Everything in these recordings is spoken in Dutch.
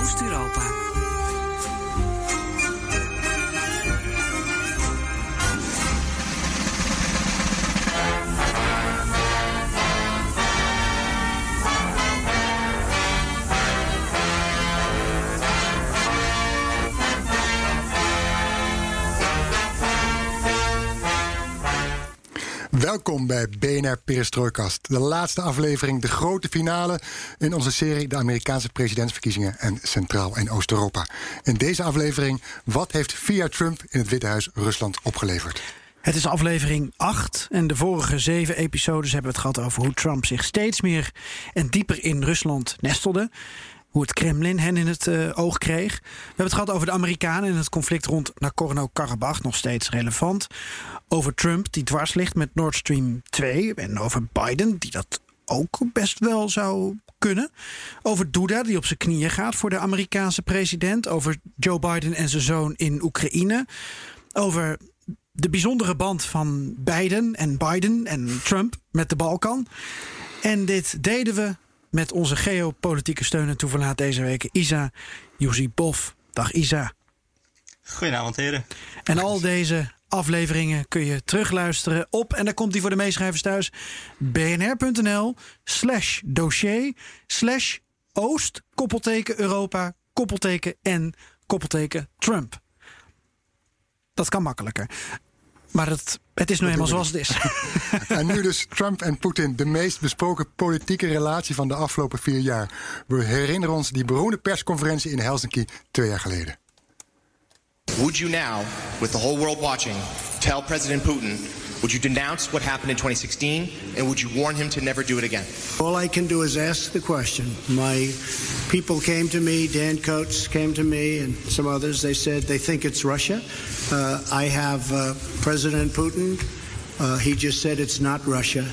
Oost-Europa. Welkom bij BNR Perestrooikast. De laatste aflevering, de grote finale in onze serie De Amerikaanse presidentsverkiezingen en Centraal- en Oost-Europa. In deze aflevering, wat heeft via Trump in het Witte Huis Rusland opgeleverd? Het is aflevering 8 en de vorige zeven episodes hebben we het gehad over hoe Trump zich steeds meer en dieper in Rusland nestelde. Hoe het Kremlin hen in het uh, oog kreeg. We hebben het gehad over de Amerikanen en het conflict rond Nagorno-Karabakh, nog steeds relevant. Over Trump, die dwars ligt met Nord Stream 2. En over Biden, die dat ook best wel zou kunnen. Over Duda, die op zijn knieën gaat voor de Amerikaanse president. Over Joe Biden en zijn zoon in Oekraïne. Over de bijzondere band van Biden en Biden en Trump met de Balkan. En dit deden we met onze geopolitieke steun en toeverlaat deze week, Isa Yusipov. Dag Isa. Goedenavond, heren. En al deze afleveringen kun je terugluisteren op, en daar komt hij voor de meeschrijvers thuis, bnr.nl slash dossier slash oost, koppelteken Europa, koppelteken en koppelteken Trump. Dat kan makkelijker. Maar het, het is nu eenmaal zoals het is. en nu dus Trump en Poetin, de meest besproken politieke relatie van de afgelopen vier jaar. We herinneren ons die beroemde persconferentie in Helsinki twee jaar geleden. Would you now, with the whole world watching, tell President Putin Would you denounce what happened in 2016 and would you warn him to never do it again? All I can do is ask the question. My people came to me, Dan Coates came to me, and some others. They said they think it's Russia. Uh, I have uh, President Putin. Uh, he just said it's not Russia.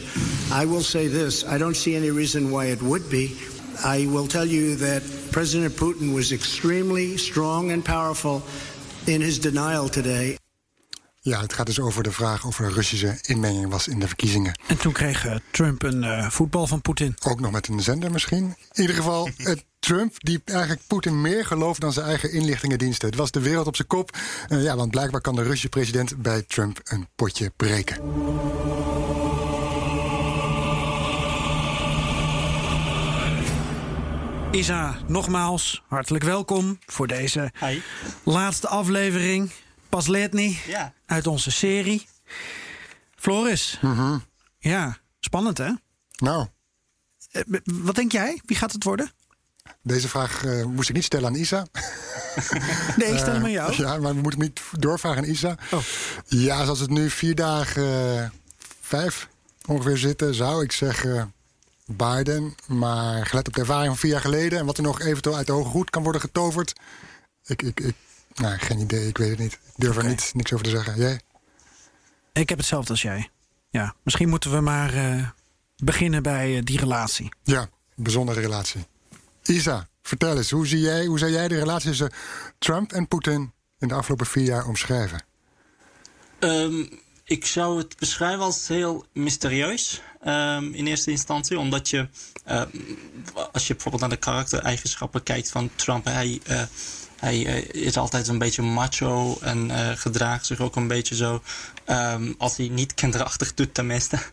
I will say this I don't see any reason why it would be. I will tell you that President Putin was extremely strong and powerful in his denial today. Ja, het gaat dus over de vraag of er Russische inmenging was in de verkiezingen. En toen kreeg uh, Trump een uh, voetbal van Poetin. Ook nog met een zender misschien. In ieder geval, uh, Trump die eigenlijk Poetin meer gelooft dan zijn eigen inlichtingendiensten. Het was de wereld op zijn kop. ja, want blijkbaar kan de Russische president bij Trump een potje breken. Isa, nogmaals hartelijk welkom voor deze Hi. laatste aflevering Pas Letny Ja. uit onze serie. Floris. Mhm. Ja, spannend hè? Nou, Eh, Wat denk jij? Wie gaat het worden? deze vraag eh, moest ik niet stellen aan Isa. Nee, ik stel hem aan jou. Eh, ja, maar we moeten hem niet doorvragen aan Isa. Oh. Ja, zoals het nu vier dagen, vijf ongeveer zitten, zou ik zeggen Biden. Maar gelet op de ervaring van vier jaar geleden en wat er nog eventueel uit de hoge hoed kan worden getoverd. Ik, ik, ik nou, geen idee, ik weet het niet. Ik durf er niet, niks over te zeggen. Jij? Ik heb hetzelfde als jij. Ja, misschien moeten we maar eh, beginnen bij eh, die relatie. Ja, bijzondere relatie. Isa, vertel eens, hoe, zie jij, hoe zou jij de relatie tussen Trump en Poetin in de afgelopen vier jaar omschrijven? Ehm, ik zou het beschrijven als heel mysterieus. ehm, in eerste instantie, omdat je, ehm, als je bijvoorbeeld naar de karaktereigenschappen kijkt van Trump, hij, eh, hij eh, is altijd een beetje macho en eh, gedraagt zich ook een beetje zo. ehm, als hij niet kinderachtig doet, tenminste.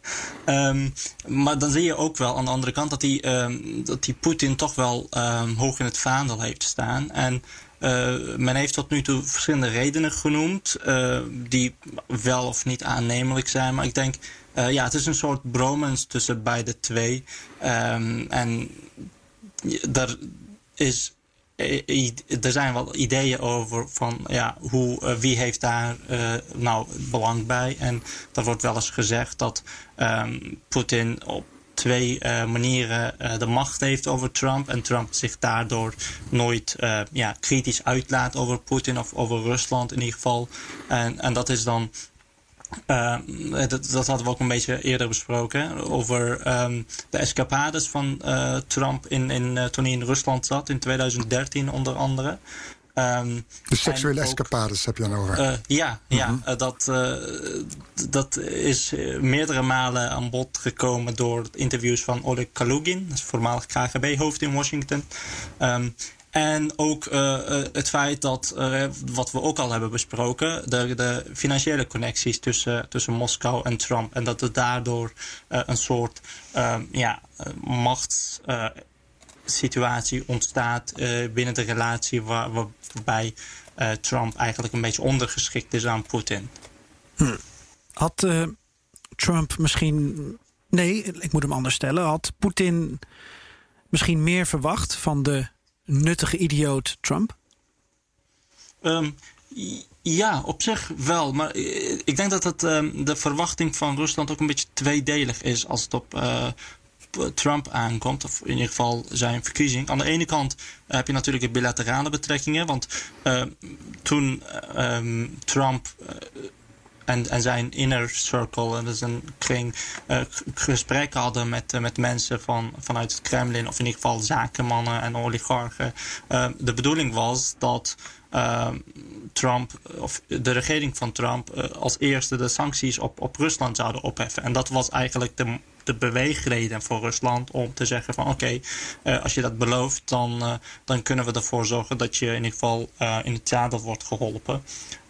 Ehm, maar dan zie je ook wel aan de andere kant dat hij, ehm, dat hij Poetin toch wel hoog in het vaandel heeft staan. En eh, men heeft tot nu toe verschillende redenen genoemd, die wel of niet aannemelijk zijn. Maar ik denk, ja, het is een soort bromance tussen beide twee. En er is. Eh, Er zijn wel ideeën over van ja, hoe, eh, wie heeft daar eh, nou belang bij. En er wordt wel eens gezegd dat ehm, Poetin op twee manieren de macht heeft over Trump. En Trump zich daardoor nooit ja, kritisch uitlaat over Poetin of over Rusland in ieder geval. En, en dat is dan uh, dat, dat, hadden we ook een beetje eerder besproken. Over um, de escapades van uh, Trump in, in, uh, toen hij in Rusland zat, in 2013 onder andere. Um, de seksuele ook, escapades heb je dan over? ja, ja mm -hmm. dat, dat is meerdere malen aan bod gekomen door interviews van Oleg Kalugin, voormalig KGB-hoofd in Washington. Um, en ook uh, het feit dat, uh, wat we ook al hebben besproken, de, de financiële connecties tussen, tussen Moskou en Trump. En dat er daardoor een soort ja, machtssituatie ontstaat binnen de relatie waar, waarbij Trump eigenlijk een beetje ondergeschikt is aan Poetin. Hm. Had Trump misschien. Nee, ik moet hem anders stellen. Had Poetin misschien meer verwacht van de nuttige idioot Trump? Um, ja, op zich wel. Maar eh, ik denk dat het, um, de verwachting van Rusland ook een beetje tweedelig is als het op uh, Trump aankomt. Of in ieder geval zijn verkiezing. Aan de ene kant heb je natuurlijk de bilaterale betrekkingen. Want uh, toen um, Trump en, en zijn inner circle, en dus een kring, uh, gesprekken hadden met, uh, met mensen van, vanuit het Kremlin, of in ieder geval zakenmannen en oligarchen. Uh, de bedoeling was dat Trump, of de regering van Trump, als eerste de sancties op, op Rusland zouden opheffen. En dat was eigenlijk de, de beweegreden voor Rusland om te zeggen van oké, als je dat belooft, dan, dan kunnen we ervoor zorgen dat je in ieder geval in het zadel wordt geholpen.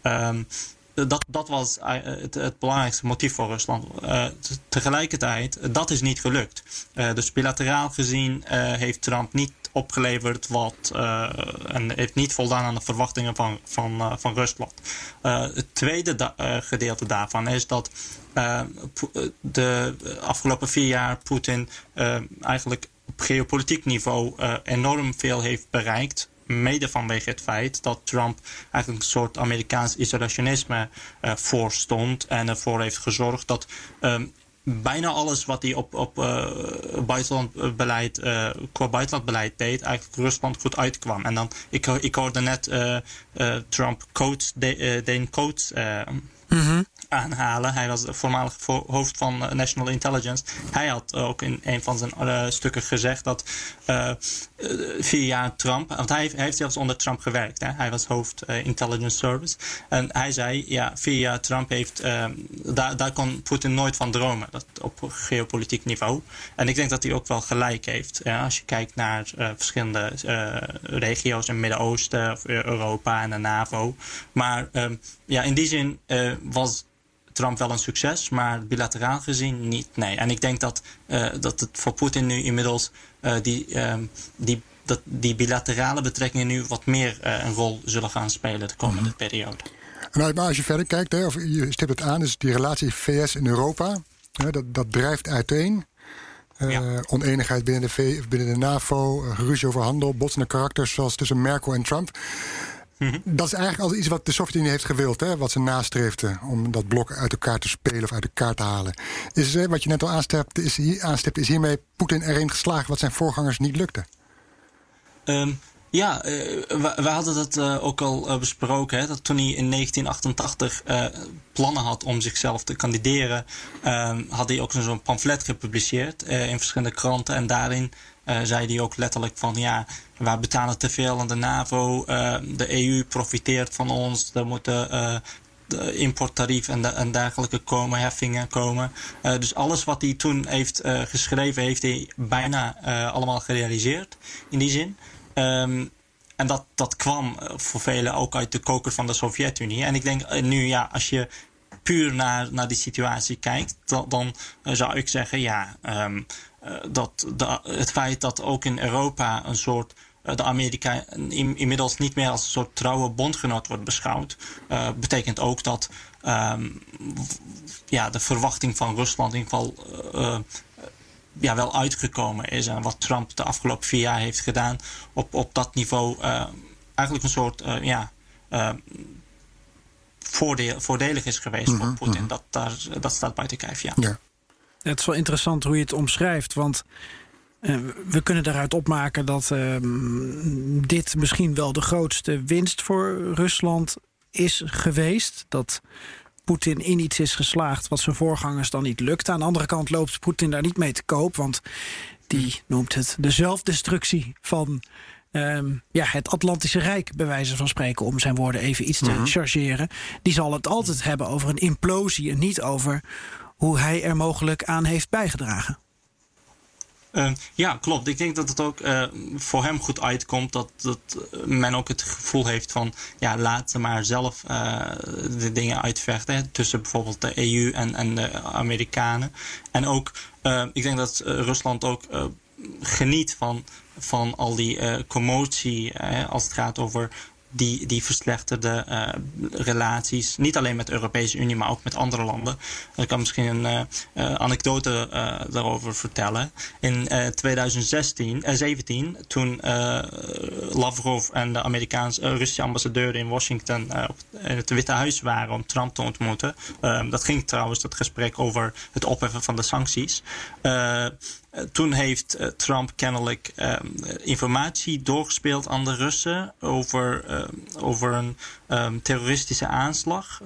Um, dat, dat was eh, het, het, belangrijkste motief voor Rusland. Uh, tegelijkertijd, dat is niet gelukt. Dus bilateraal gezien heeft Trump niet opgeleverd wat en heeft niet voldaan aan de verwachtingen van, van, van Rusland. het tweede gedeelte daarvan is dat de afgelopen vier jaar Poetin eigenlijk op geopolitiek niveau enorm veel heeft bereikt mede vanwege het feit dat Trump eigenlijk een soort Amerikaans isolationisme uh, voorstond en ervoor heeft gezorgd dat um, bijna alles wat hij op, op uh, buitenlandbeleid, uh, qua buitenlandbeleid deed, eigenlijk Rusland goed uitkwam. En dan, ik, ik hoorde net Trump Coates, Dane Coates mm -hmm aanhalen. Hij was voormalig hoofd van eh, National Intelligence. Hij had ook in een van zijn uh, stukken gezegd dat uh, vier jaar Trump, want hij, heeft zelfs onder Trump gewerkt. Hè? Hij was hoofd Intelligence Service. En hij zei, ja, vier jaar Trump heeft, daar, kon Poetin nooit van dromen. Dat op geopolitiek niveau. En ik denk dat hij ook wel gelijk heeft. Ja? Als je kijkt naar verschillende regio's in het Midden-Oosten of Europa en de NAVO. Maar um, ja, in die zin was Trump wel een succes, maar bilateraal gezien niet. Nee. En ik denk dat, uh, dat het voor Poetin nu inmiddels uh, die, um, die, dat die bilaterale betrekkingen nu wat meer uh, een rol zullen gaan spelen de komende mm -hmm. periode. En als je verder kijkt, hè, of je stipt het aan, is die relatie VS en Europa, hè, dat, dat drijft uiteen. Uh, ja. Oneenigheid binnen de, v, binnen de NAVO, geruzie over handel, botsende karakters zoals tussen Merkel en Trump. Mhm. Dat is eigenlijk al iets wat de Sovjet-Unie heeft gewild, hè? wat ze nastreefden om dat blok uit elkaar te spelen of uit elkaar te halen. Is, wat je net al aanstipt, is, hier, aanstipt, is hiermee Poetin erin geslaagd wat zijn voorgangers niet lukte? Um, ja, uh, we, we, hadden dat uh, ook al uh, besproken. Hè, dat toen hij in 1988 plannen had om zichzelf te kandideren, ehm, had hij ook zo'n pamflet gepubliceerd in verschillende kranten. En daarin zei hij ook letterlijk van ja, wij betalen te veel aan de NAVO, de EU profiteert van ons, er moeten de importtarief en, de, en dergelijke komen, heffingen komen. Dus alles wat hij toen heeft geschreven, heeft hij bijna allemaal gerealiseerd in die zin. Um, en dat, dat kwam voor velen ook uit de koker van de Sovjet-Unie. En ik denk nu, ja, als je puur naar, naar die situatie kijkt, dan, dan zou ik zeggen, ja, um, dat de, het feit dat ook in Europa een soort de Amerika in, inmiddels niet meer als een soort trouwe bondgenoot wordt beschouwd, uh, betekent ook dat um, ja, de verwachting van Rusland in ieder geval uh, ja, wel uitgekomen is. En wat Trump de afgelopen vier jaar heeft gedaan op, op dat niveau. Uh, eigenlijk een soort ja, voordeel, voordelig is geweest mm -hmm, voor Poetin. Mm -hmm. dat, daar, dat staat buiten kijf, ja. ja. Het is wel interessant hoe je het omschrijft. Want uh, we kunnen daaruit opmaken dat uh, dit misschien wel de grootste winst voor Rusland is geweest. Dat Poetin in iets is geslaagd wat zijn voorgangers dan niet lukte. Aan de andere kant loopt Poetin daar niet mee te koop. Want die noemt het de zelfdestructie van um, ja, het Atlantische Rijk, bij wijze van spreken, om zijn woorden even iets te mm chargeren. Die zal het altijd hebben over een implosie en niet over hoe hij er mogelijk aan heeft bijgedragen. Uh, ja, klopt. Ik denk dat het ook uh, voor hem goed uitkomt dat, dat men ook het gevoel heeft van ja, laat maar zelf de dingen uitvechten. tussen bijvoorbeeld de EU en, en de Amerikanen. En ook, ik denk dat Rusland ook geniet van, van al die commotie als het gaat over die, die verslechterde uh, relaties. Niet alleen met de Europese Unie, maar ook met andere landen. Ik kan misschien een uh, uh, anekdote daarover vertellen. In 2016, 17, toen Lavrov en de Amerikaanse Russische ambassadeur in Washington in het Witte Huis waren om Trump te ontmoeten. dat ging trouwens dat gesprek over het opheffen van de sancties. Eh, toen heeft eh, Trump kennelijk ehm, informatie doorgespeeld aan de Russen over, ehm, over een um, terroristische aanslag.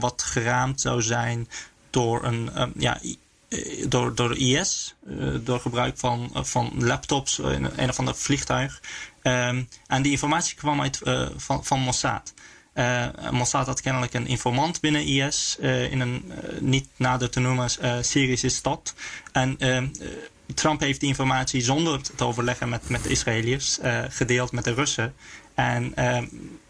wat geraamd zou zijn door een ja, eh, door, door IS, door gebruik van, van laptops in een of ander vliegtuig. en die informatie kwam uit van, van Mossad. Mossad had kennelijk een informant binnen IS in een niet nader te noemen Syrische stad. En Trump heeft die informatie zonder te overleggen met, met de Israëliërs uh, gedeeld met de Russen. En uh,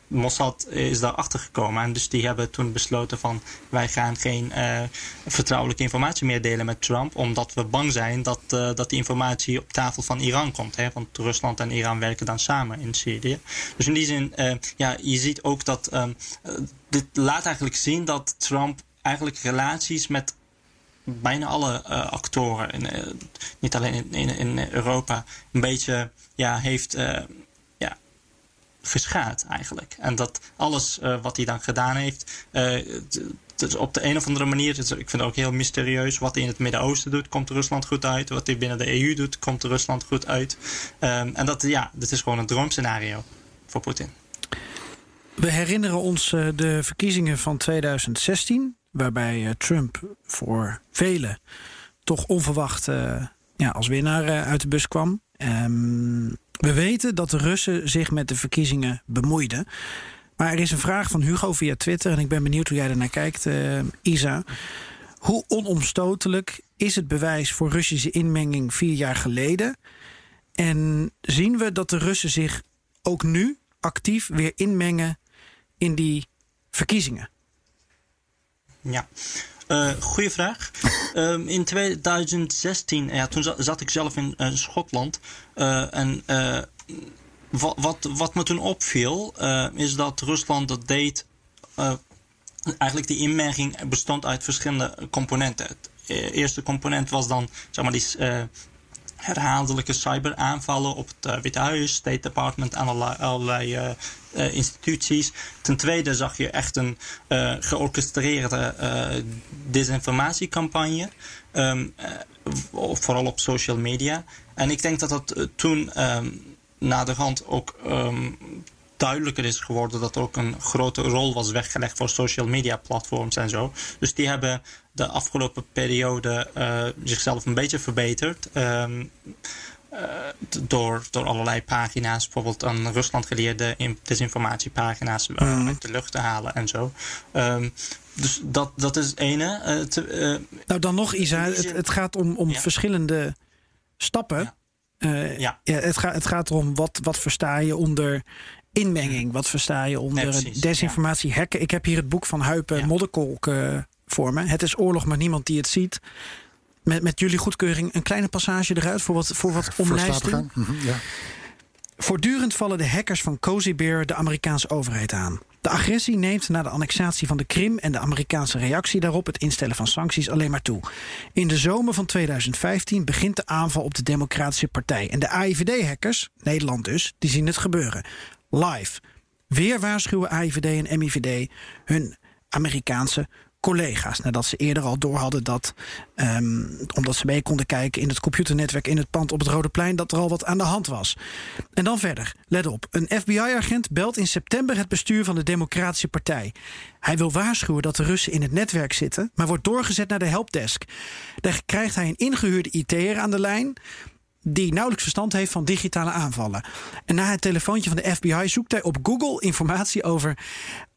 Mossad is daarachter gekomen. En dus die hebben toen besloten van wij gaan geen uh, vertrouwelijke informatie meer delen met Trump. Omdat we bang zijn dat, dat die informatie op tafel van Iran komt. Hè? Want Rusland en Iran werken dan samen in Syrië. Dus in die zin, ja, je ziet ook dat dit laat eigenlijk zien dat Trump eigenlijk relaties met bijna alle uh, actoren, uh, niet alleen in, in, Europa, een beetje ja, heeft uh, ja, geschaad eigenlijk. En dat alles wat hij dan gedaan heeft, dus op de een of andere manier, dus ik vind het ook heel mysterieus, wat hij in het Midden-Oosten doet, komt Rusland goed uit. Wat hij binnen de EU doet, komt Rusland goed uit. Um, en dat, ja, dat is gewoon een droomscenario voor Poetin. We herinneren ons de verkiezingen van 2016 waarbij eh, Trump voor velen toch onverwacht uh, ja, als winnaar uh, uit de bus kwam. Um, we weten dat de Russen zich met de verkiezingen bemoeiden. Maar er is een vraag van Hugo via Twitter en ik ben benieuwd hoe jij ernaar kijkt, Isa. Hoe onomstotelijk is het bewijs voor Russische inmenging vier jaar geleden? En zien we dat de Russen zich ook nu actief weer inmengen in die verkiezingen? Ja. Uh, goeie vraag. um, in 2016, ja, toen zat, ik zelf in uh, Schotland. Uh, en wat, wat, wat me toen opviel, is dat Rusland dat deed. eigenlijk die inmerking bestond uit verschillende componenten. Het eerste component was dan zeg maar, die herhaaldelijke cyberaanvallen op het Witte Huis, State Department en allerlei, allerlei uh, instituties. Ten tweede zag je echt een uh, georchestreerde desinformatiecampagne. Um, vooral op social media. En ik denk dat dat toen um, na de hand ook um, duidelijker is geworden dat er ook een grote rol was weggelegd voor social media platforms en zo. Dus die hebben de afgelopen periode zichzelf een beetje verbeterd. Um, uh, door, door allerlei pagina's, bijvoorbeeld aan Rusland geleerde desinformatiepagina's uh, mm. uit de lucht te halen en zo. Um, dus dat, dat is het ene. Uh, te, nou, dan nog, Isa, het, het gaat om, om ja. verschillende stappen. Ja. ja. ja. het, gaat het gaat erom wat, wat versta je onder inmenging, wat versta je onder nee, desinformatie, hacken. Ik heb hier het boek van Huipen Modderkolk voor me. Het is oorlog, maar niemand die het ziet met, met jullie goedkeuring een kleine passage eruit voor wat, voor wat omlijsting. Mhm, ja. Voortdurend vallen de hackers van Cozy Bear de Amerikaanse overheid aan. De agressie neemt na de annexatie van de Krim en de Amerikaanse reactie daarop het instellen van sancties alleen maar toe. In de zomer van 2015 begint de aanval op de Democratische Partij. En de AIVD-hackers, Nederland dus, die zien het gebeuren. Live. Weer waarschuwen AIVD en MIVD hun Amerikaanse collega's. Nadat ze eerder al door hadden dat, ehm, omdat ze mee konden kijken in het computernetwerk in het pand op het Rode Plein, dat er al wat aan de hand was. En dan verder, let op. Een FBI-agent belt in september het bestuur van de Democratische Partij. Hij wil waarschuwen dat de Russen in het netwerk zitten, maar wordt doorgezet naar de helpdesk. Daar krijgt hij een ingehuurde IT'er aan de lijn die nauwelijks verstand heeft van digitale aanvallen. En na het telefoontje van de FBI zoekt hij op Google informatie over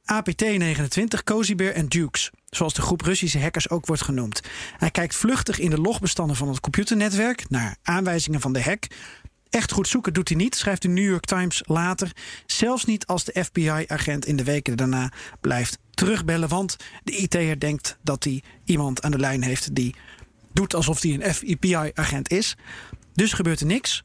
APT-29, Cozy Bear en Dukes, zoals de groep Russische hackers ook wordt genoemd. Hij kijkt vluchtig in de logbestanden van het computernetwerk naar aanwijzingen van de hack. Echt goed zoeken doet hij niet, schrijft de New York Times later. Zelfs niet als de FBI-agent in de weken daarna blijft terugbellen. Want de IT'er denkt dat hij iemand aan de lijn heeft die doet alsof hij een FBI-agent is. Dus gebeurt er niks.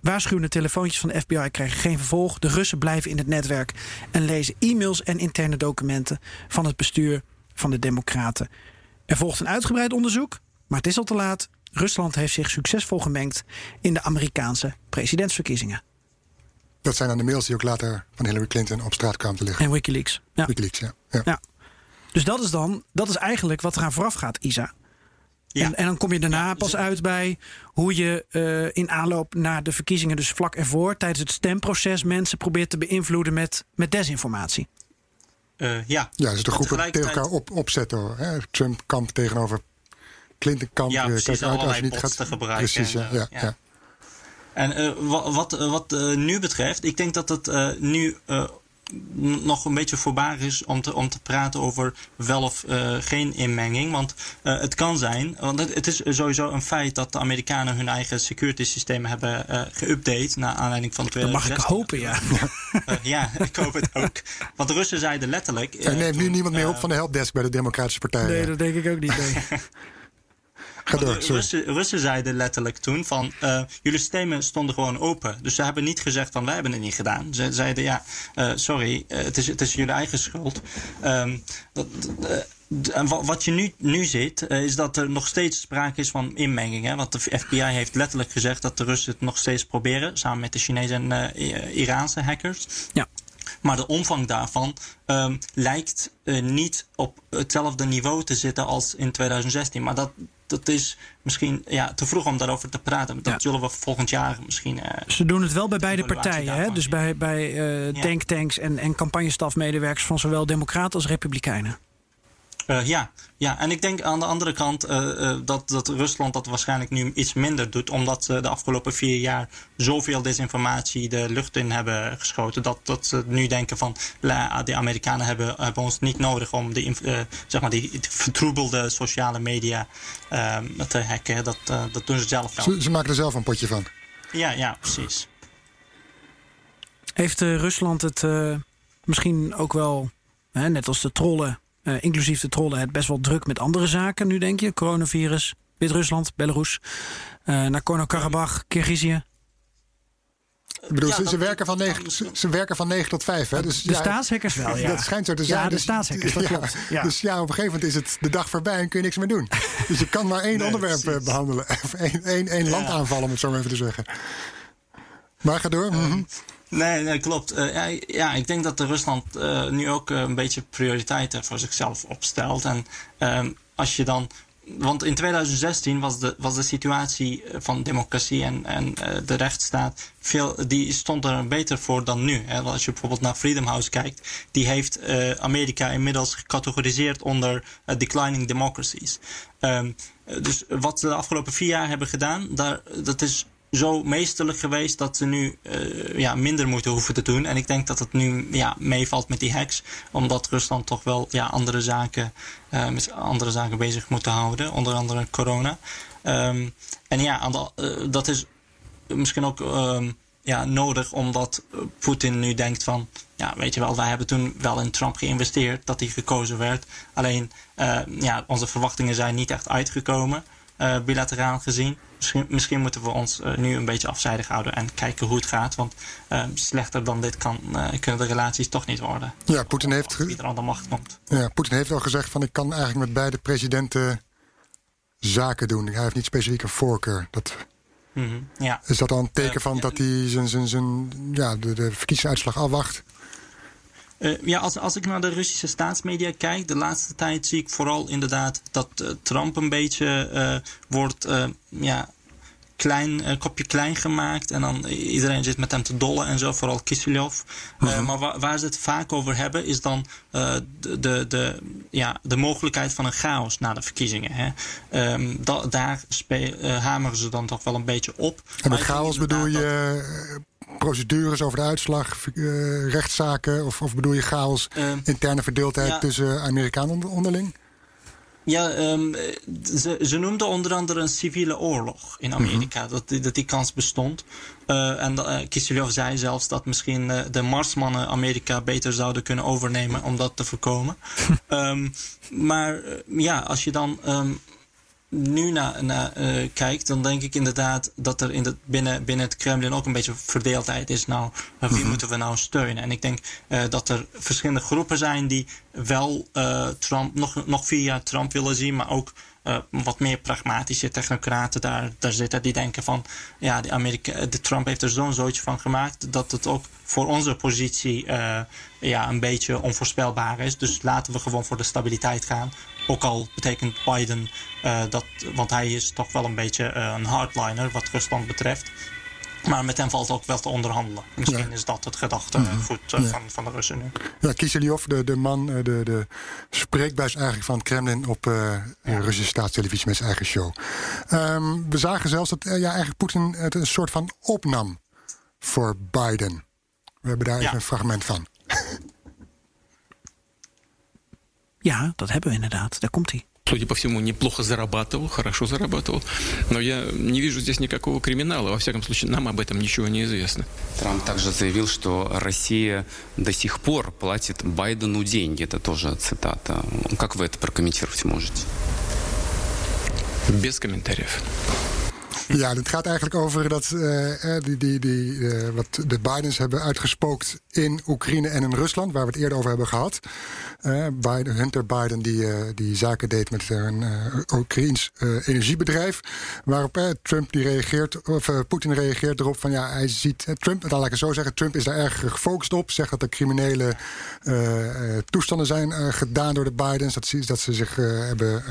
Waarschuwende telefoontjes van de FBI krijgen geen vervolg. De Russen blijven in het netwerk en lezen e-mails en interne documenten van het bestuur van de Democraten. Er volgt een uitgebreid onderzoek, maar het is al te laat. Rusland heeft zich succesvol gemengd in de Amerikaanse presidentsverkiezingen. Dat zijn dan de mails die ook later van Hillary Clinton op straat kwamen te liggen. En Wikileaks. Ja. Wikileaks, ja. ja. ja. Dus dat is dan, dat is eigenlijk wat eraan vooraf gaat, Isa. Ja. En, en, dan kom je daarna pas uit bij hoe je uh, in aanloop naar de verkiezingen, dus vlak ervoor, tijdens het stemproces, mensen probeert te beïnvloeden met, met desinformatie. Uh, ja. ja, dus de groepen tegen elkaar op, opzetten. Hè? Trump kamp tegenover Clinton kamp. Ja, precies, uit als je niet gaat te gebruiken. Precies, en, ja, ja, ja. En wat, wat, wat nu betreft, ik denk dat het nu nog een beetje voorbaar is om te, om te praten over wel of uh, geen inmenging. Want uh, het kan zijn, want het, het, is sowieso een feit dat de Amerikanen hun eigen security systemen hebben uh, geüpdate naar aanleiding van 2016. Dat mag ik hopen, ja. ja, ik hoop het ook. Want de Russen zeiden letterlijk. er neemt nu niemand meer op van de helpdesk bij de Democratische Partij. Nee, dat denk ik ook niet. Nee. Ga door, de Russen, Russen, zeiden letterlijk toen van uh, jullie systemen stonden gewoon open. Dus ze hebben niet gezegd van wij hebben het niet gedaan. Ze zeiden ja, uh, sorry, uh, het, is, het is jullie eigen schuld. Um, dat, en wat je nu, nu ziet, is dat er nog steeds sprake is van inmenging. Hè? Want de FBI heeft letterlijk gezegd dat de Russen het nog steeds proberen, samen met de Chinese en Iraanse hackers. Ja. Maar de omvang daarvan um, lijkt uh, niet op hetzelfde niveau te zitten als in 2016. Maar dat, dat is misschien ja, te vroeg om daarover te praten. Dat ja. zullen we volgend jaar misschien. Uh, Ze doen het wel bij beide partijen, hè? dus bij, bij uh, ja. denktanks en, en campagnestafmedewerkers van zowel Democraten als Republikeinen. Uh, ja, ja, en ik denk aan de andere kant uh, uh, dat, dat Rusland dat waarschijnlijk nu iets minder doet, omdat ze de afgelopen vier jaar zoveel desinformatie de lucht in hebben geschoten, dat, dat ze nu denken van de Amerikanen hebben, hebben ons niet nodig om die, zeg maar die vertroebelde sociale media te hacken. Dat, dat doen ze zelf wel. Ze, ze, maken er zelf een potje van. Ja, ja, precies. Heeft Rusland het misschien ook wel, net als de trollen uh, inclusief de trollen, het best wel druk met andere zaken nu, denk je? Coronavirus, Wit-Rusland, Belarus, uh, Nagorno-Karabakh, Kirgizië. Ik bedoel, ja, ze, ze, werken van 9, ze, ze, werken van 9 tot 5. Hè? Dus, de ja, staatshackers wel, ja. Dat schijnt zo te zijn. Ja, de dus, staatshackers, dat klopt. Ja. Dus ja, op een gegeven moment is het de dag voorbij en kun je niks meer doen. dus je kan maar één nee, onderwerp precies. behandelen. Of één, één, één land aanvallen, om het zo maar even te zeggen. Maar ga door. Mm -hmm. Nee, nee klopt. Uh, ja, ik denk dat de Rusland uh, nu ook uh, een beetje prioriteiten voor zichzelf opstelt. En um, als je dan. Want in 2016 was de, was de situatie van democratie en, en de rechtsstaat. Veel, die stond er beter voor dan nu. Hè. Als je bijvoorbeeld naar Freedom House kijkt, die heeft Amerika inmiddels gecategoriseerd onder declining democracies. Um, dus wat ze de afgelopen vier jaar hebben gedaan, daar, dat is zo meesterlijk geweest dat ze nu uh, ja, minder moeten hoeven te doen. En ik denk dat het nu ja, meevalt met die hacks. Omdat Rusland toch wel ja, andere, zaken, uh, met andere zaken bezig moet houden. Onder andere corona. Um, en ja, uh, dat is misschien ook um, ja, nodig omdat Poetin nu denkt van... Ja, weet je wel, wij hebben toen wel in Trump geïnvesteerd dat hij gekozen werd. Alleen, ja, onze verwachtingen zijn niet echt uitgekomen. Bilateraal gezien. Misschien, misschien, moeten we ons uh, nu een beetje afzijdig houden en kijken hoe het gaat. Want uh, slechter dan dit kan, kunnen de relaties toch niet worden. Ja, Poetin heeft, macht komt. Ja, Poetin heeft al gezegd van ik kan eigenlijk met beide presidenten zaken doen. Hij heeft niet specifiek een voorkeur. Dat, mm -hmm, ja. Is dat al een teken van dat hij zijn, zijn, zijn, ja, de, de verkiezingsuitslag afwacht? Uh, ja, als, als ik naar de Russische staatsmedia kijk, de laatste tijd zie ik vooral inderdaad dat uh, Trump een beetje uh, wordt ja, klein, kopje klein gemaakt. En dan iedereen zit met hem te dollen en zo, vooral Kisilov. -huh. maar waar, waar, ze het vaak over hebben, is dan de, de, de, ja, de mogelijkheid van een chaos na de verkiezingen. Hè. Um, da, daar hameren ze dan toch wel een beetje op. En met chaos bedoel je procedures over de uitslag, uh, rechtszaken? Of, of, bedoel je chaos, uh, interne verdeeldheid ja. tussen Amerikanen onderling? Ja, um, ze, ze noemden onder andere een civiele oorlog in Amerika. Mm -hmm. dat, dat die kans bestond. Uh, en uh, Kisilov zei zelfs dat misschien uh, de Marsmannen Amerika beter zouden kunnen overnemen om dat te voorkomen. um, maar ja, als je dan um, nu naar, naar uh, kijkt, dan denk ik inderdaad dat er in de, binnen, binnen het Kremlin ook een beetje verdeeldheid is. Nou, wie mm -hmm. moeten we nou steunen? En ik denk uh, dat er verschillende groepen zijn die wel uh, Trump, nog, nog vier jaar Trump willen zien, maar ook uh, wat meer pragmatische technocraten daar, daar zitten. Die denken van, ja, de, Amerika, de Trump heeft er zo'n zootje van gemaakt dat het ook voor onze positie uh, ja, een beetje onvoorspelbaar is. Dus laten we gewoon voor de stabiliteit gaan. Ook al betekent Biden uh, dat, want hij is toch wel een beetje een hardliner wat Rusland betreft. Maar met hem valt ook wel te onderhandelen. Misschien ja. is dat het gedachtegoed uh, ja. van, van de Russen nu. Ja, Kiselyov, de, de man, de, de spreekbuis eigenlijk van het Kremlin op uh, ja. Russische staatstelevisie met zijn eigen show. Um, we zagen zelfs dat uh, ja, eigenlijk Poetin het een soort van opnam voor Biden. We hebben daar even een fragment van. ja, dat hebben we inderdaad. Daar komt hij. Судя по всему, неплохо зарабатывал, хорошо зарабатывал. Но я не вижу здесь никакого криминала. Во всяком случае, нам об этом ничего не известно. Трамп также заявил, что Россия до сих пор платит Байдену деньги. Это тоже цитата. Как вы это прокомментировать можете? Без комментариев. Ja, het gaat eigenlijk over dat uh, die, die, die, uh, wat de Bidens hebben uitgespookt in Oekraïne en in Rusland, waar we het eerder over hebben gehad. Uh, Hunter Biden die, die zaken deed met een Oekraïns energiebedrijf. Waarop Trump die reageert, of Poetin reageert erop van ja, hij ziet Trump, dan laat ik het zo zeggen, Trump is daar erg gefocust op. Zegt dat er criminele toestanden zijn gedaan door de Bidens. Dat, ze, dat ze zich hebben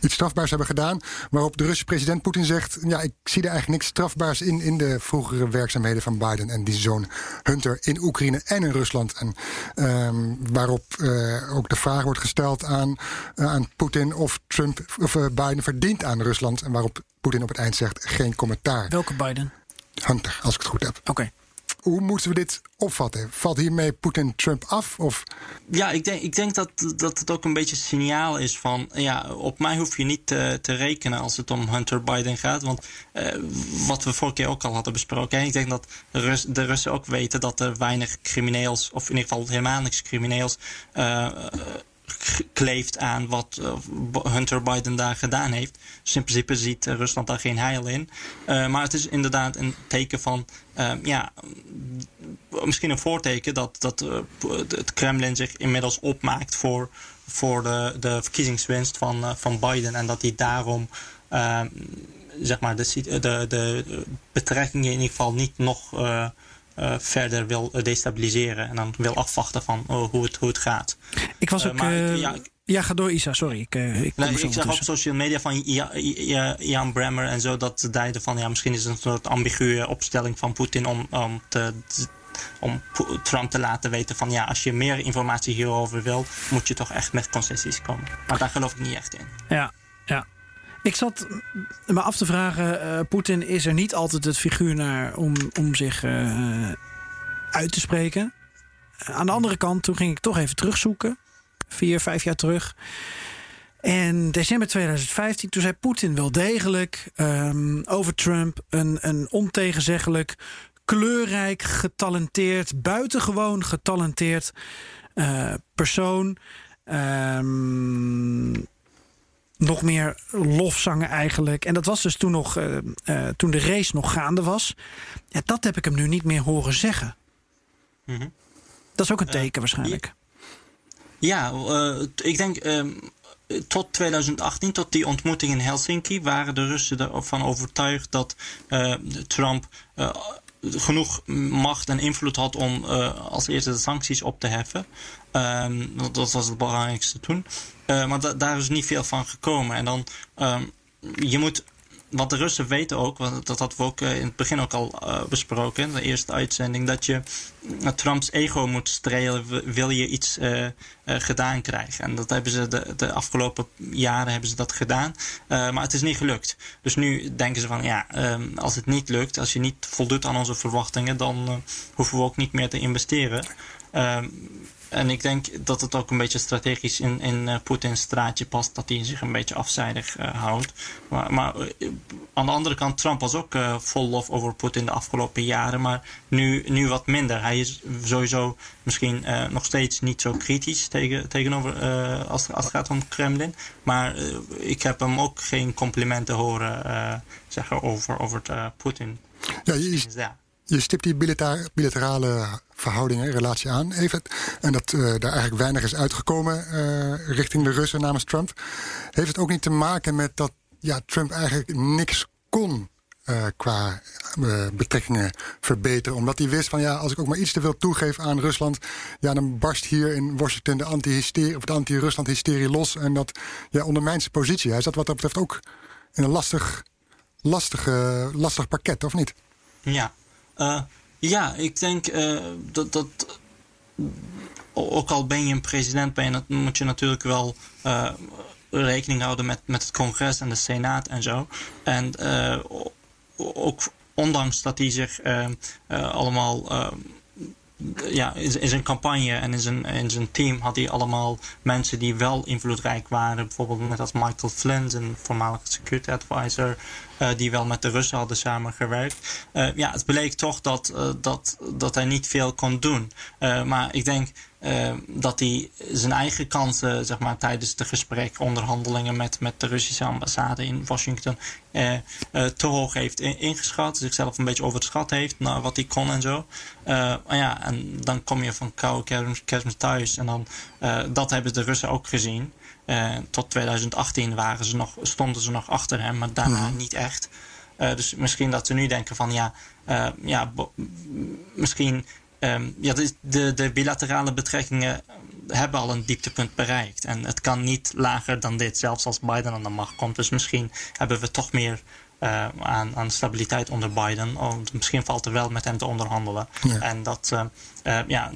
iets strafbaars hebben gedaan. Waarop de Russische president Poetin zegt, ja, ik zie er eigenlijk niks strafbaars in... in de vroegere werkzaamheden van Biden en die zoon Hunter in Oekraïne en in Rusland. En um, waarop uh, ook de vraag wordt gesteld aan, uh, aan Poetin of Trump of uh, Biden verdient aan Rusland. En waarop Poetin op het eind zegt geen commentaar. Welke Biden? Hunter, als ik het goed heb. Oké. Okay. Hoe moeten we dit opvatten? Valt hiermee Poetin Trump af? Of? Ja, ik denk, ik denk dat, dat het ook een beetje een signaal is van... ja, op mij hoef je niet te, te rekenen als het om Hunter Biden gaat. Want uh, wat we vorige keer ook al hadden besproken... Hè, ik denk dat de, Rus, de Russen ook weten dat er weinig crimineels... of in ieder geval helemaal niks crimineels... Uh, kleeft aan wat uh, Hunter Biden daar gedaan heeft. Dus in principe ziet uh, Rusland daar geen heil in. Uh, maar het is inderdaad een teken van, ja, misschien een voorteken dat, dat het Kremlin zich inmiddels opmaakt voor, voor de, de verkiezingswinst van, van Biden. En dat hij daarom zeg maar de, de, de betrekkingen in ieder geval niet nog verder wil destabiliseren. En dan wil afwachten van oh, hoe, het, hoe het gaat. Ik was ook... Maar, uh, ja, ja, ga door Isa, sorry. Ik, ik, nee, ik zag op social media van Jan Bremmer en zo dat zeiden van ja, misschien is het een soort ambiguë opstelling van Poetin om, om te om Trump te laten weten van ja, als je meer informatie hierover wil, moet je toch echt met concessies komen. Maar daar geloof ik niet echt in. Ja, ja. Ik zat me af te vragen, uh, Poetin is er niet altijd het figuur naar om, om zich uh, uit te spreken. aan de andere kant, toen ging ik toch even terugzoeken. Vier, vijf jaar terug. En december 2015, toen zei Poetin wel degelijk um, over Trump een, een ontegenzeggelijk, kleurrijk, getalenteerd, buitengewoon getalenteerd persoon. Um, nog meer lofzangen eigenlijk. En dat was dus toen, nog, uh, uh, toen de race nog gaande was. Ja, dat heb ik hem nu niet meer horen zeggen. Mm -hmm. Dat is ook een teken uh, waarschijnlijk. Ja, ik denk tot 2018, tot die ontmoeting in Helsinki, waren de Russen ervan overtuigd dat Trump genoeg macht en invloed had om als eerste de sancties op te heffen. Ehm, dat was het belangrijkste toen. Maar daar is niet veel van gekomen. En dan, um, je moet wat de Russen weten ook, want dat hadden we ook in het begin ook al uh, besproken, in de eerste uitzending, dat je Trumps ego moet strelen, wil je iets gedaan krijgen. En dat hebben ze de, de afgelopen jaren hebben ze dat gedaan, maar het is niet gelukt. Dus nu denken ze van ja, um, als het niet lukt, als je niet voldoet aan onze verwachtingen, dan hoeven we ook niet meer te investeren. Ehm, en ik denk dat het ook een beetje strategisch in, in uh, Poetins straatje past. Dat hij zich een beetje afzijdig uh, houdt. Maar, maar uh, aan de andere kant, Trump was ook vol lof over Poetin de afgelopen jaren. Maar nu, nu wat minder. Hij is sowieso misschien nog steeds niet zo kritisch tegen, tegenover als, als het gaat om Kremlin. Maar ik heb hem ook geen complimenten horen zeggen over, over Poetin. Ja, je, ja je stipt die bilaterale verhoudingen, relatie aan, even. En dat uh, daar eigenlijk weinig is uitgekomen uh, richting de Russen namens Trump. Heeft het ook niet te maken met dat ja, Trump eigenlijk niks kon uh, qua betrekkingen verbeteren? Omdat hij wist van ja, als ik ook maar iets te veel toegeef aan Rusland, ja, dan barst hier in Washington de anti-hysterie of de anti-Rusland-hysterie los. En dat ja, ondermijnt zijn positie. Hij zat wat dat betreft ook in een lastig, lastig, lastig pakket, of niet? Ja, uh, ja, ik denk uh, dat, dat. Ook al ben je een president, ben je, moet je natuurlijk wel uh, rekening houden met, met het congres en de senaat en zo. En ook ondanks dat hij zich allemaal ja, in, zijn campagne en in zijn, in zijn team had hij allemaal mensen die wel invloedrijk waren. Bijvoorbeeld net als Michael Flynn, een voormalige security advisor, die wel met de Russen hadden samengewerkt. Uh, ja, het bleek toch dat, uh, dat, dat hij niet veel kon doen. maar ik denk dat hij zijn eigen kansen zeg maar, tijdens de gesprek, onderhandelingen met, met de Russische ambassade in Washington te hoog heeft ingeschat. Zichzelf een beetje overschat heeft naar wat hij kon en zo. ja, en dan kom je van koude kermis thuis. En dan, dat hebben de Russen ook gezien. Tot 2018 waren ze nog, stonden ze nog achter hem, maar daarna mm. niet echt. dus misschien dat ze nu denken van ja, ja misschien Um, ja, de, de, bilaterale betrekkingen hebben al een dieptepunt bereikt. En het kan niet lager dan dit, zelfs als Biden aan de macht komt. Dus misschien hebben we toch meer uh, aan, aan, stabiliteit onder Biden. Oh, misschien valt er wel met hem te onderhandelen. En dat, uh, uh, ja,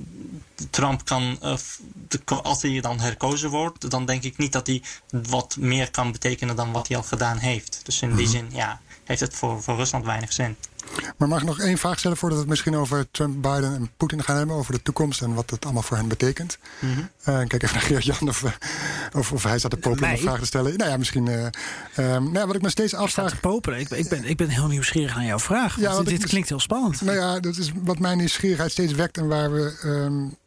Trump kan, de, als hij dan herkozen wordt, dan denk ik niet dat hij wat meer kan betekenen dan wat hij al gedaan heeft. Dus in die mhm. zin, ja, heeft het voor, voor Rusland weinig zin. Maar mag ik nog één vraag stellen voordat we het misschien over Trump, Biden en Poetin gaan hebben? Over de toekomst en wat het allemaal voor hen betekent. Mm -hmm. uh, kijk even naar Geert-Jan of, of, of, hij staat te popelen om een vraag te stellen. Nou ja, misschien. Uh, um, nou, wat ik me steeds afvraag. te popelen. Ik, ik, ben, ik ben heel nieuwsgierig naar jouw vraag. Ja, dit, dit klinkt heel spannend. Nou ja, dat is wat mijn nieuwsgierigheid steeds wekt en waar we. Um, keer,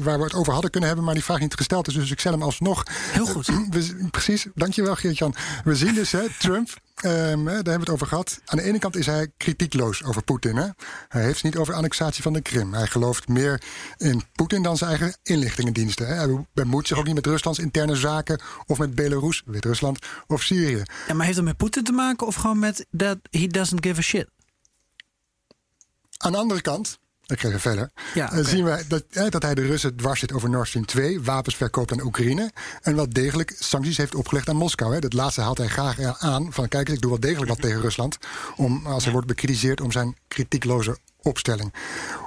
waar we het over hadden kunnen hebben, maar die vraag niet gesteld is. Dus ik stel hem alsnog. Heel goed. We, precies, dankjewel Geert-Jan. We zien dus, hè, Trump, um, daar hebben we het over gehad. Aan de ene kant is hij kritiekloos over Poetin. Hè? Hij heeft het niet over annexatie van de Krim. Hij gelooft meer in Poetin dan zijn eigen inlichtingendiensten. Hè? Hij bemoeit zich ook niet met Ruslands interne zaken of met Belarus, Wit-Rusland of Syrië. Ja, maar heeft het met Poetin te maken of gewoon met dat he doesn't give a shit? Aan de andere kant ik ga even verder. Ja, okay. zien we dat, dat hij de Russen dwars zit over Nord Stream 2, wapens verkoopt aan Oekraïne. En wel degelijk sancties heeft opgelegd aan Moskou. Hè. Dat laatste haalt hij graag aan. Van kijk eens, ik doe wel degelijk wat tegen Rusland. Om, als hij wordt bekritiseerd om zijn kritiekloze opstelling.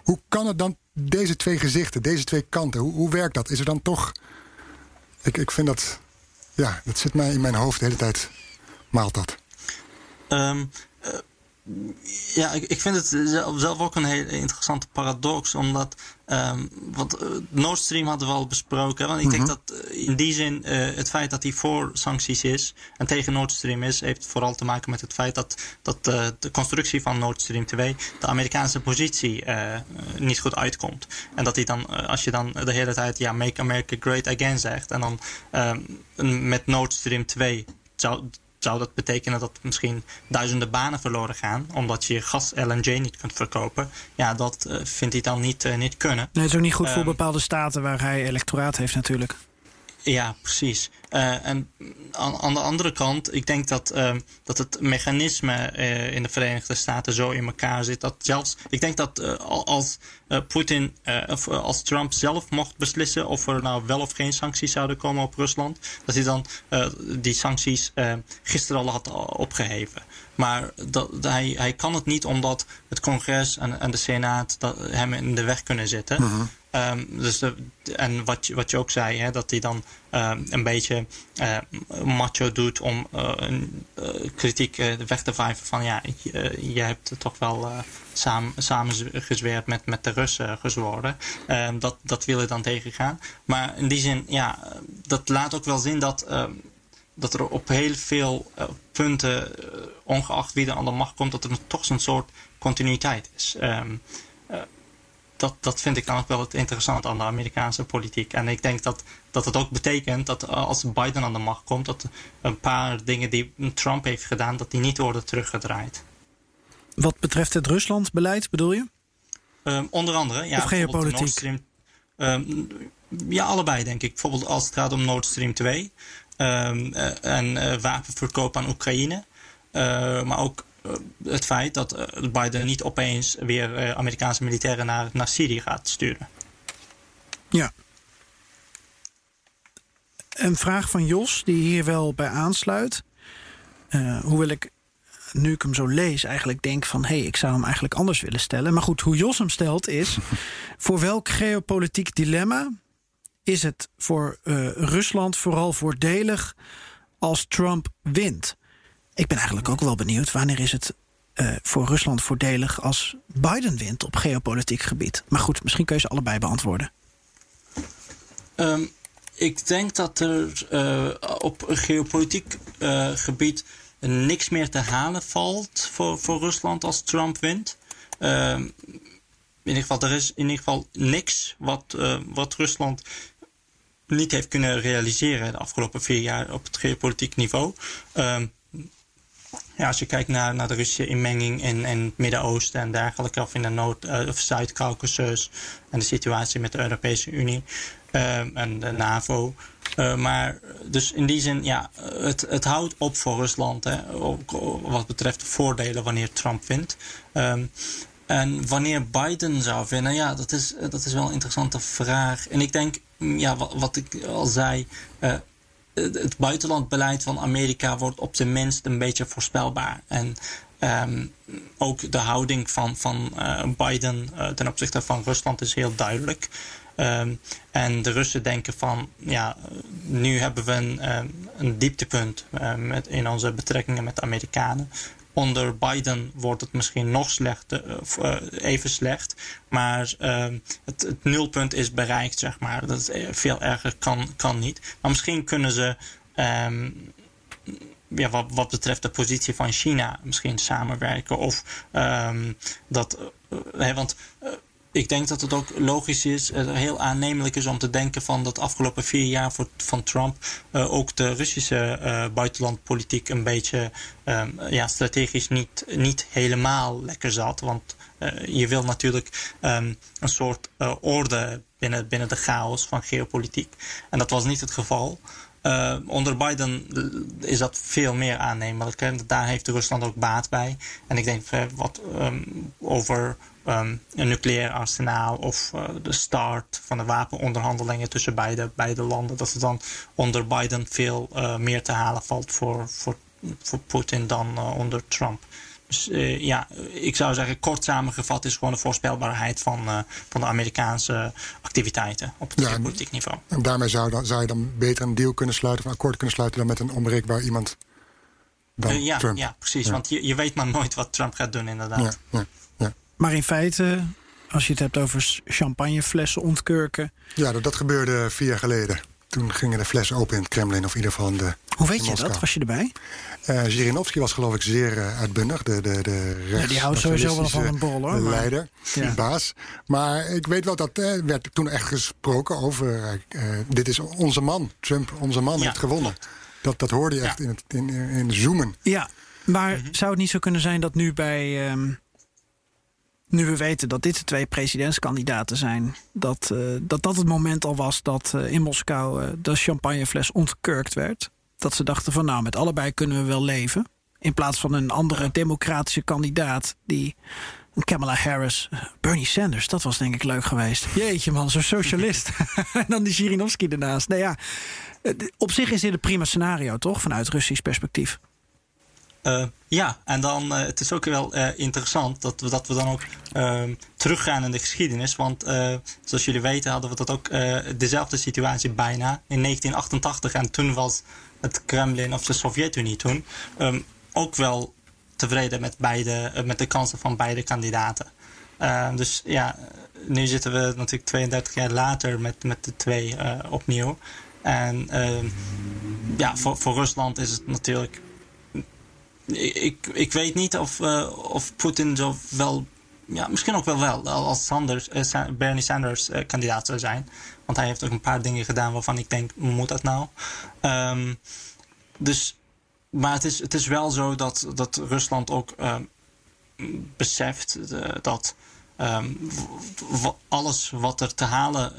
Hoe kan het dan, deze twee gezichten, deze twee kanten, hoe, hoe werkt dat? Is er dan toch. Ik, ik vind dat. Ja, dat zit mij in mijn hoofd de hele tijd. Maalt dat. Um, ja, ik, ik vind het zelf ook een hele interessante paradox. Omdat, um, want uh, Nord Stream hadden we al besproken. Want ik denk mhm. dat uh, in die zin uh, het feit dat hij voor sancties is en tegen Nord Stream is, heeft vooral te maken met het feit dat, dat de constructie van Nord Stream 2 de Amerikaanse positie niet goed uitkomt. En dat hij dan, als je dan de hele tijd ja, Make America Great Again zegt en dan um, met Nord Stream 2 zou zou dat betekenen dat misschien duizenden banen verloren gaan. Omdat je gas LNG niet kunt verkopen. Ja, dat uh, vindt hij dan niet, uh, niet kunnen. Nee, het is ook niet goed voor ehm, bepaalde staten waar hij electoraat heeft natuurlijk. Ja, precies. Uh, en aan, aan, de andere kant, ik denk dat, uh, dat het mechanisme uh, in de Verenigde Staten zo in elkaar zit. Dat zelfs, ik denk dat als Poetin of als Trump zelf mocht beslissen of er nou wel of geen sancties zouden komen op Rusland, dat hij dan die sancties gisteren al had opgeheven. Maar dat, hij, hij kan het niet omdat het congres en, en de senaat dat, hem in de weg kunnen zitten. Mm Um, dus en wat, wat je ook zei, hè, dat hij dan uh, een beetje uh, macho doet om uh, kritiek weg te vijven van ja, je, je hebt toch wel samen, samengezweerd met, met de Russen gezworen. Ehm, dat, dat wil je dan tegengaan. Maar in die zin, ja, dat laat ook wel zien dat ehm, dat er op heel veel punten, ongeacht wie er aan de macht komt, dat er toch een soort continuïteit is. Um, dat, dat vind ik dan ook wel het interessante aan de Amerikaanse politiek. En ik denk dat, dat het ook betekent dat als Biden aan de macht komt, dat een paar dingen die Trump heeft gedaan, dat die niet worden teruggedraaid. Wat betreft het Ruslandbeleid bedoel je? Um, onder andere, ja. Of geopolitiek? Stream, um, ja, allebei denk ik. Bijvoorbeeld als het gaat om Nord Stream 2 um, uh, en uh, wapenverkoop aan Oekraïne. Uh, maar ook eh, het feit dat eh, Biden niet opeens weer eh, Amerikaanse militairen naar, naar Syrië gaat sturen. Ja. Een vraag van Jos, die hier wel bij aansluit. Uh, hoewel ik, nu ik hem zo lees, eigenlijk denk van... hé, hey, ik zou hem eigenlijk anders willen stellen. Maar goed, hoe Jos hem stelt is... voor welk geopolitiek dilemma is het voor uh, Rusland vooral voordelig als Trump wint? Ik ben eigenlijk ook wel benieuwd wanneer is het uh, voor Rusland voordelig als Biden wint op geopolitiek gebied. Maar goed, misschien kun je ze allebei beantwoorden. Um, ik denk dat er uh, op geopolitiek uh, gebied niks meer te halen valt voor, voor Rusland als Trump wint. Uh, in ieder geval, er is in ieder geval niks wat, wat Rusland niet heeft kunnen realiseren de afgelopen vier jaar op het geopolitiek niveau. Ehm, ja, als je kijkt naar, naar de Russische inmenging in, in het Midden-Oosten en dergelijke, of in de Noord- uh, of Zuid-Caucasus en de situatie met de Europese Unie uh, en de NAVO. Uh, maar dus in die zin, ja, het, het houdt op voor Rusland, hè, ook wat betreft de voordelen wanneer Trump wint. Um, en wanneer Biden zou winnen, ja, dat is, dat is wel een interessante vraag. En ik denk, ja, wat, wat ik al zei het buitenlandbeleid van Amerika wordt op zijn minst een beetje voorspelbaar. En um, ook de houding van, van uh, Biden uh, ten opzichte van Rusland is heel duidelijk. Um, en de Russen denken van, ja, nu hebben we een, een dieptepunt met, in onze betrekkingen met de Amerikanen onder Biden wordt het misschien nog slechter, uh, even slecht. Maar uh, het, het, nulpunt is bereikt, zeg maar. Dat het veel erger kan, kan niet. Maar misschien kunnen ze, um, ja, wat, betreft de positie van China, misschien samenwerken. Of um, dat, uh, want ik denk dat het ook logisch is, uh, heel aannemelijk is om te denken van dat afgelopen vier jaar voor, van Trump uh, ook de Russische uh, buitenlandpolitiek een beetje um, ja, strategisch niet, niet helemaal lekker zat. Want je wil natuurlijk um, een soort orde binnen, binnen de chaos van geopolitiek. En dat was niet het geval. onder Biden is dat veel meer aannemelijk. Daar heeft Rusland ook baat bij. En ik denk wat um, over um, een nucleair arsenaal of uh, de start van de wapenonderhandelingen tussen beide, beide landen. Dat er dan onder Biden veel uh, meer te halen valt voor, voor, voor Poetin dan uh, onder Trump. Dus ja, ik zou zeggen, kort samengevat is gewoon de voorspelbaarheid van, van de Amerikaanse activiteiten op het ja, politiek niveau. En daarmee zou, dan, zou je dan beter een deal kunnen sluiten, of een akkoord kunnen sluiten dan met een onbereikbaar iemand. Dan ja, Trump. ja, precies. Want je, je weet maar nooit wat Trump gaat doen, inderdaad. Ja, maar in feite, als je het hebt over champagneflessen ontkurken. Ja, dat, gebeurde vier jaar geleden. Toen gingen de flessen open in het Kremlin, of in ieder geval in de. Hoe weet je dat? Was je erbij? Uh, Zirinovski was geloof ik zeer uh, uitbundig. De, de, de rechts, ja, die houdt sowieso wel van een bol hoor. De leider, ja. de baas. Maar ik weet wel dat er uh, werd toen echt gesproken over. dit is onze man. Trump, onze man, ja. heeft gewonnen. Dat, dat hoorde je echt in, het, in, in zoomen. Ja, maar mm -hmm. zou het niet zo kunnen zijn dat nu bij. Um, nu we weten dat dit de twee presidentskandidaten zijn, dat uh, dat, dat het moment al was dat uh, in Moskou uh, de champagnefles ontkurkt werd. Dat ze dachten van nou, met allebei kunnen we wel leven. In plaats van een andere democratische kandidaat die Kamala Harris, Bernie Sanders, dat was denk ik leuk geweest. Jeetje man, zo'n socialist. en dan die Zirinovski ernaast. Nou ja, op zich is dit een prima scenario, toch? Vanuit Russisch perspectief. Uh, ja, en dan uh, het is ook wel uh, interessant dat we, dat we dan ook ehm, teruggaan in de geschiedenis. Want zoals jullie weten hadden we dat ook dezelfde situatie bijna in 1988. En toen was het Kremlin of de Sovjet-Unie toen um, ook wel tevreden met, beide, met de kansen van beide kandidaten. Ehm, dus ja, nu zitten we natuurlijk 32 jaar later met, met de twee opnieuw. En ja, voor, voor Rusland is het natuurlijk ik, ik weet niet of, uh, of Poetin zo wel. Ja, misschien ook wel wel als Sanders, uh, Bernie Sanders uh, kandidaat zou zijn. Want hij heeft ook een paar dingen gedaan waarvan ik denk, moet dat nou? Um, dus, maar het is, het is wel zo dat, dat Rusland ook um, beseft dat um, alles wat er te halen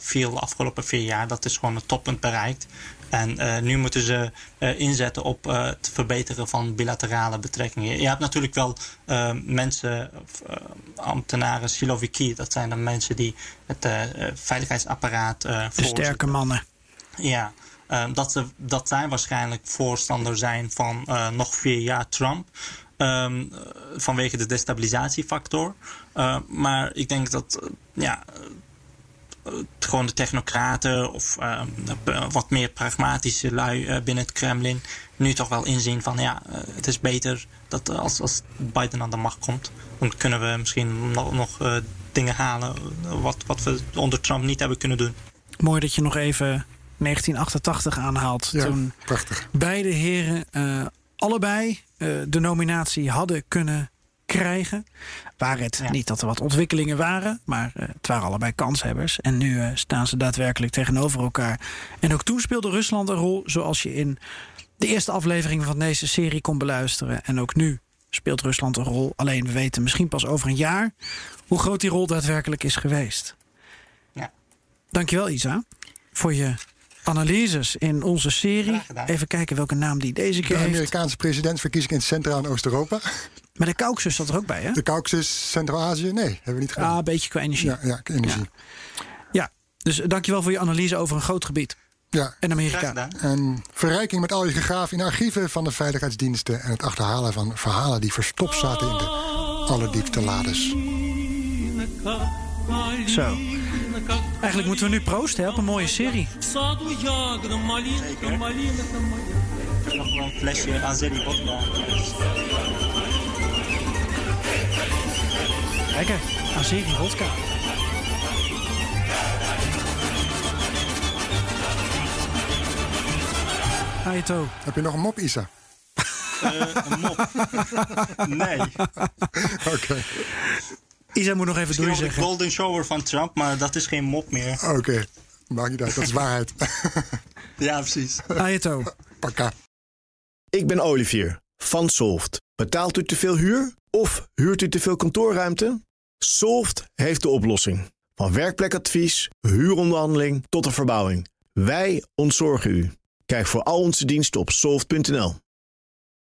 viel de afgelopen vier jaar, dat is gewoon het toppunt bereikt. En uh, nu moeten ze uh, inzetten op uh, het verbeteren van bilaterale betrekkingen. Je hebt natuurlijk wel mensen, ambtenaren, siloviki. Dat zijn dan mensen die het veiligheidsapparaat De sterke mannen. Ja, dat, ze, dat zij waarschijnlijk voorstander zijn van nog vier jaar Trump. Um, vanwege de destabilisatiefactor. maar ik denk dat ja, gewoon de technocraten of uh, wat meer pragmatische lui uh, binnen het Kremlin nu toch wel inzien van ja, uh, het is beter dat als, als Biden aan de macht komt, dan kunnen we misschien nog, nog dingen halen wat, wat we onder Trump niet hebben kunnen doen. Mooi dat je nog even 1988 aanhaalt. Ja, toen prachtig. beide heren allebei de nominatie hadden kunnen krijgen. Waar het ja. niet dat er wat ontwikkelingen waren, maar uh, het waren allebei kanshebbers. En nu uh, staan ze daadwerkelijk tegenover elkaar. En ook toen speelde Rusland een rol, zoals je in de eerste aflevering van deze serie kon beluisteren. En ook nu speelt Rusland een rol. Alleen we weten misschien pas over een jaar hoe groot die rol daadwerkelijk is geweest. Ja. Dankjewel, Isa, voor je analyses in onze serie. Even kijken welke naam die deze keer heeft. De Amerikaanse presidentsverkiezing in Centraal- en Oost-Europa. Maar de Caucasus zat er ook bij, hè? De Caucasus, Centraal-Azië? Nee, hebben we niet gedaan. Ah, een beetje qua energie. Ja, ja energie. Ja. ja, dus dankjewel voor je analyse over een groot gebied. Ja. En Amerika. En verrijking met al je gegraaf in archieven van de veiligheidsdiensten... en het achterhalen van verhalen die verstopt zaten in de allerdiepste lades. Zo. Eigenlijk moeten we nu proosten hè, op een mooie serie. Zeker. Nog wel een flesje Azeri vodka. Lekker, Azeri vodka. Aito. Heb je nog een mop, Isa? Uh, een mop? nee. Oké. Okay. Isa moet nog even Misschien doorzeggen. de golden shower van Trump, maar dat is geen mop meer. Oké, okay. maakt niet uit. Dat is waarheid. ja, precies. Aito. Pakka. Ik ben Olivier van Solft. Betaalt u te veel huur of huurt u te veel kantoorruimte? Solft heeft de oplossing. Van werkplekadvies, huuronderhandeling tot de verbouwing. Wij ontzorgen u. Kijk voor al onze diensten op soft.nl.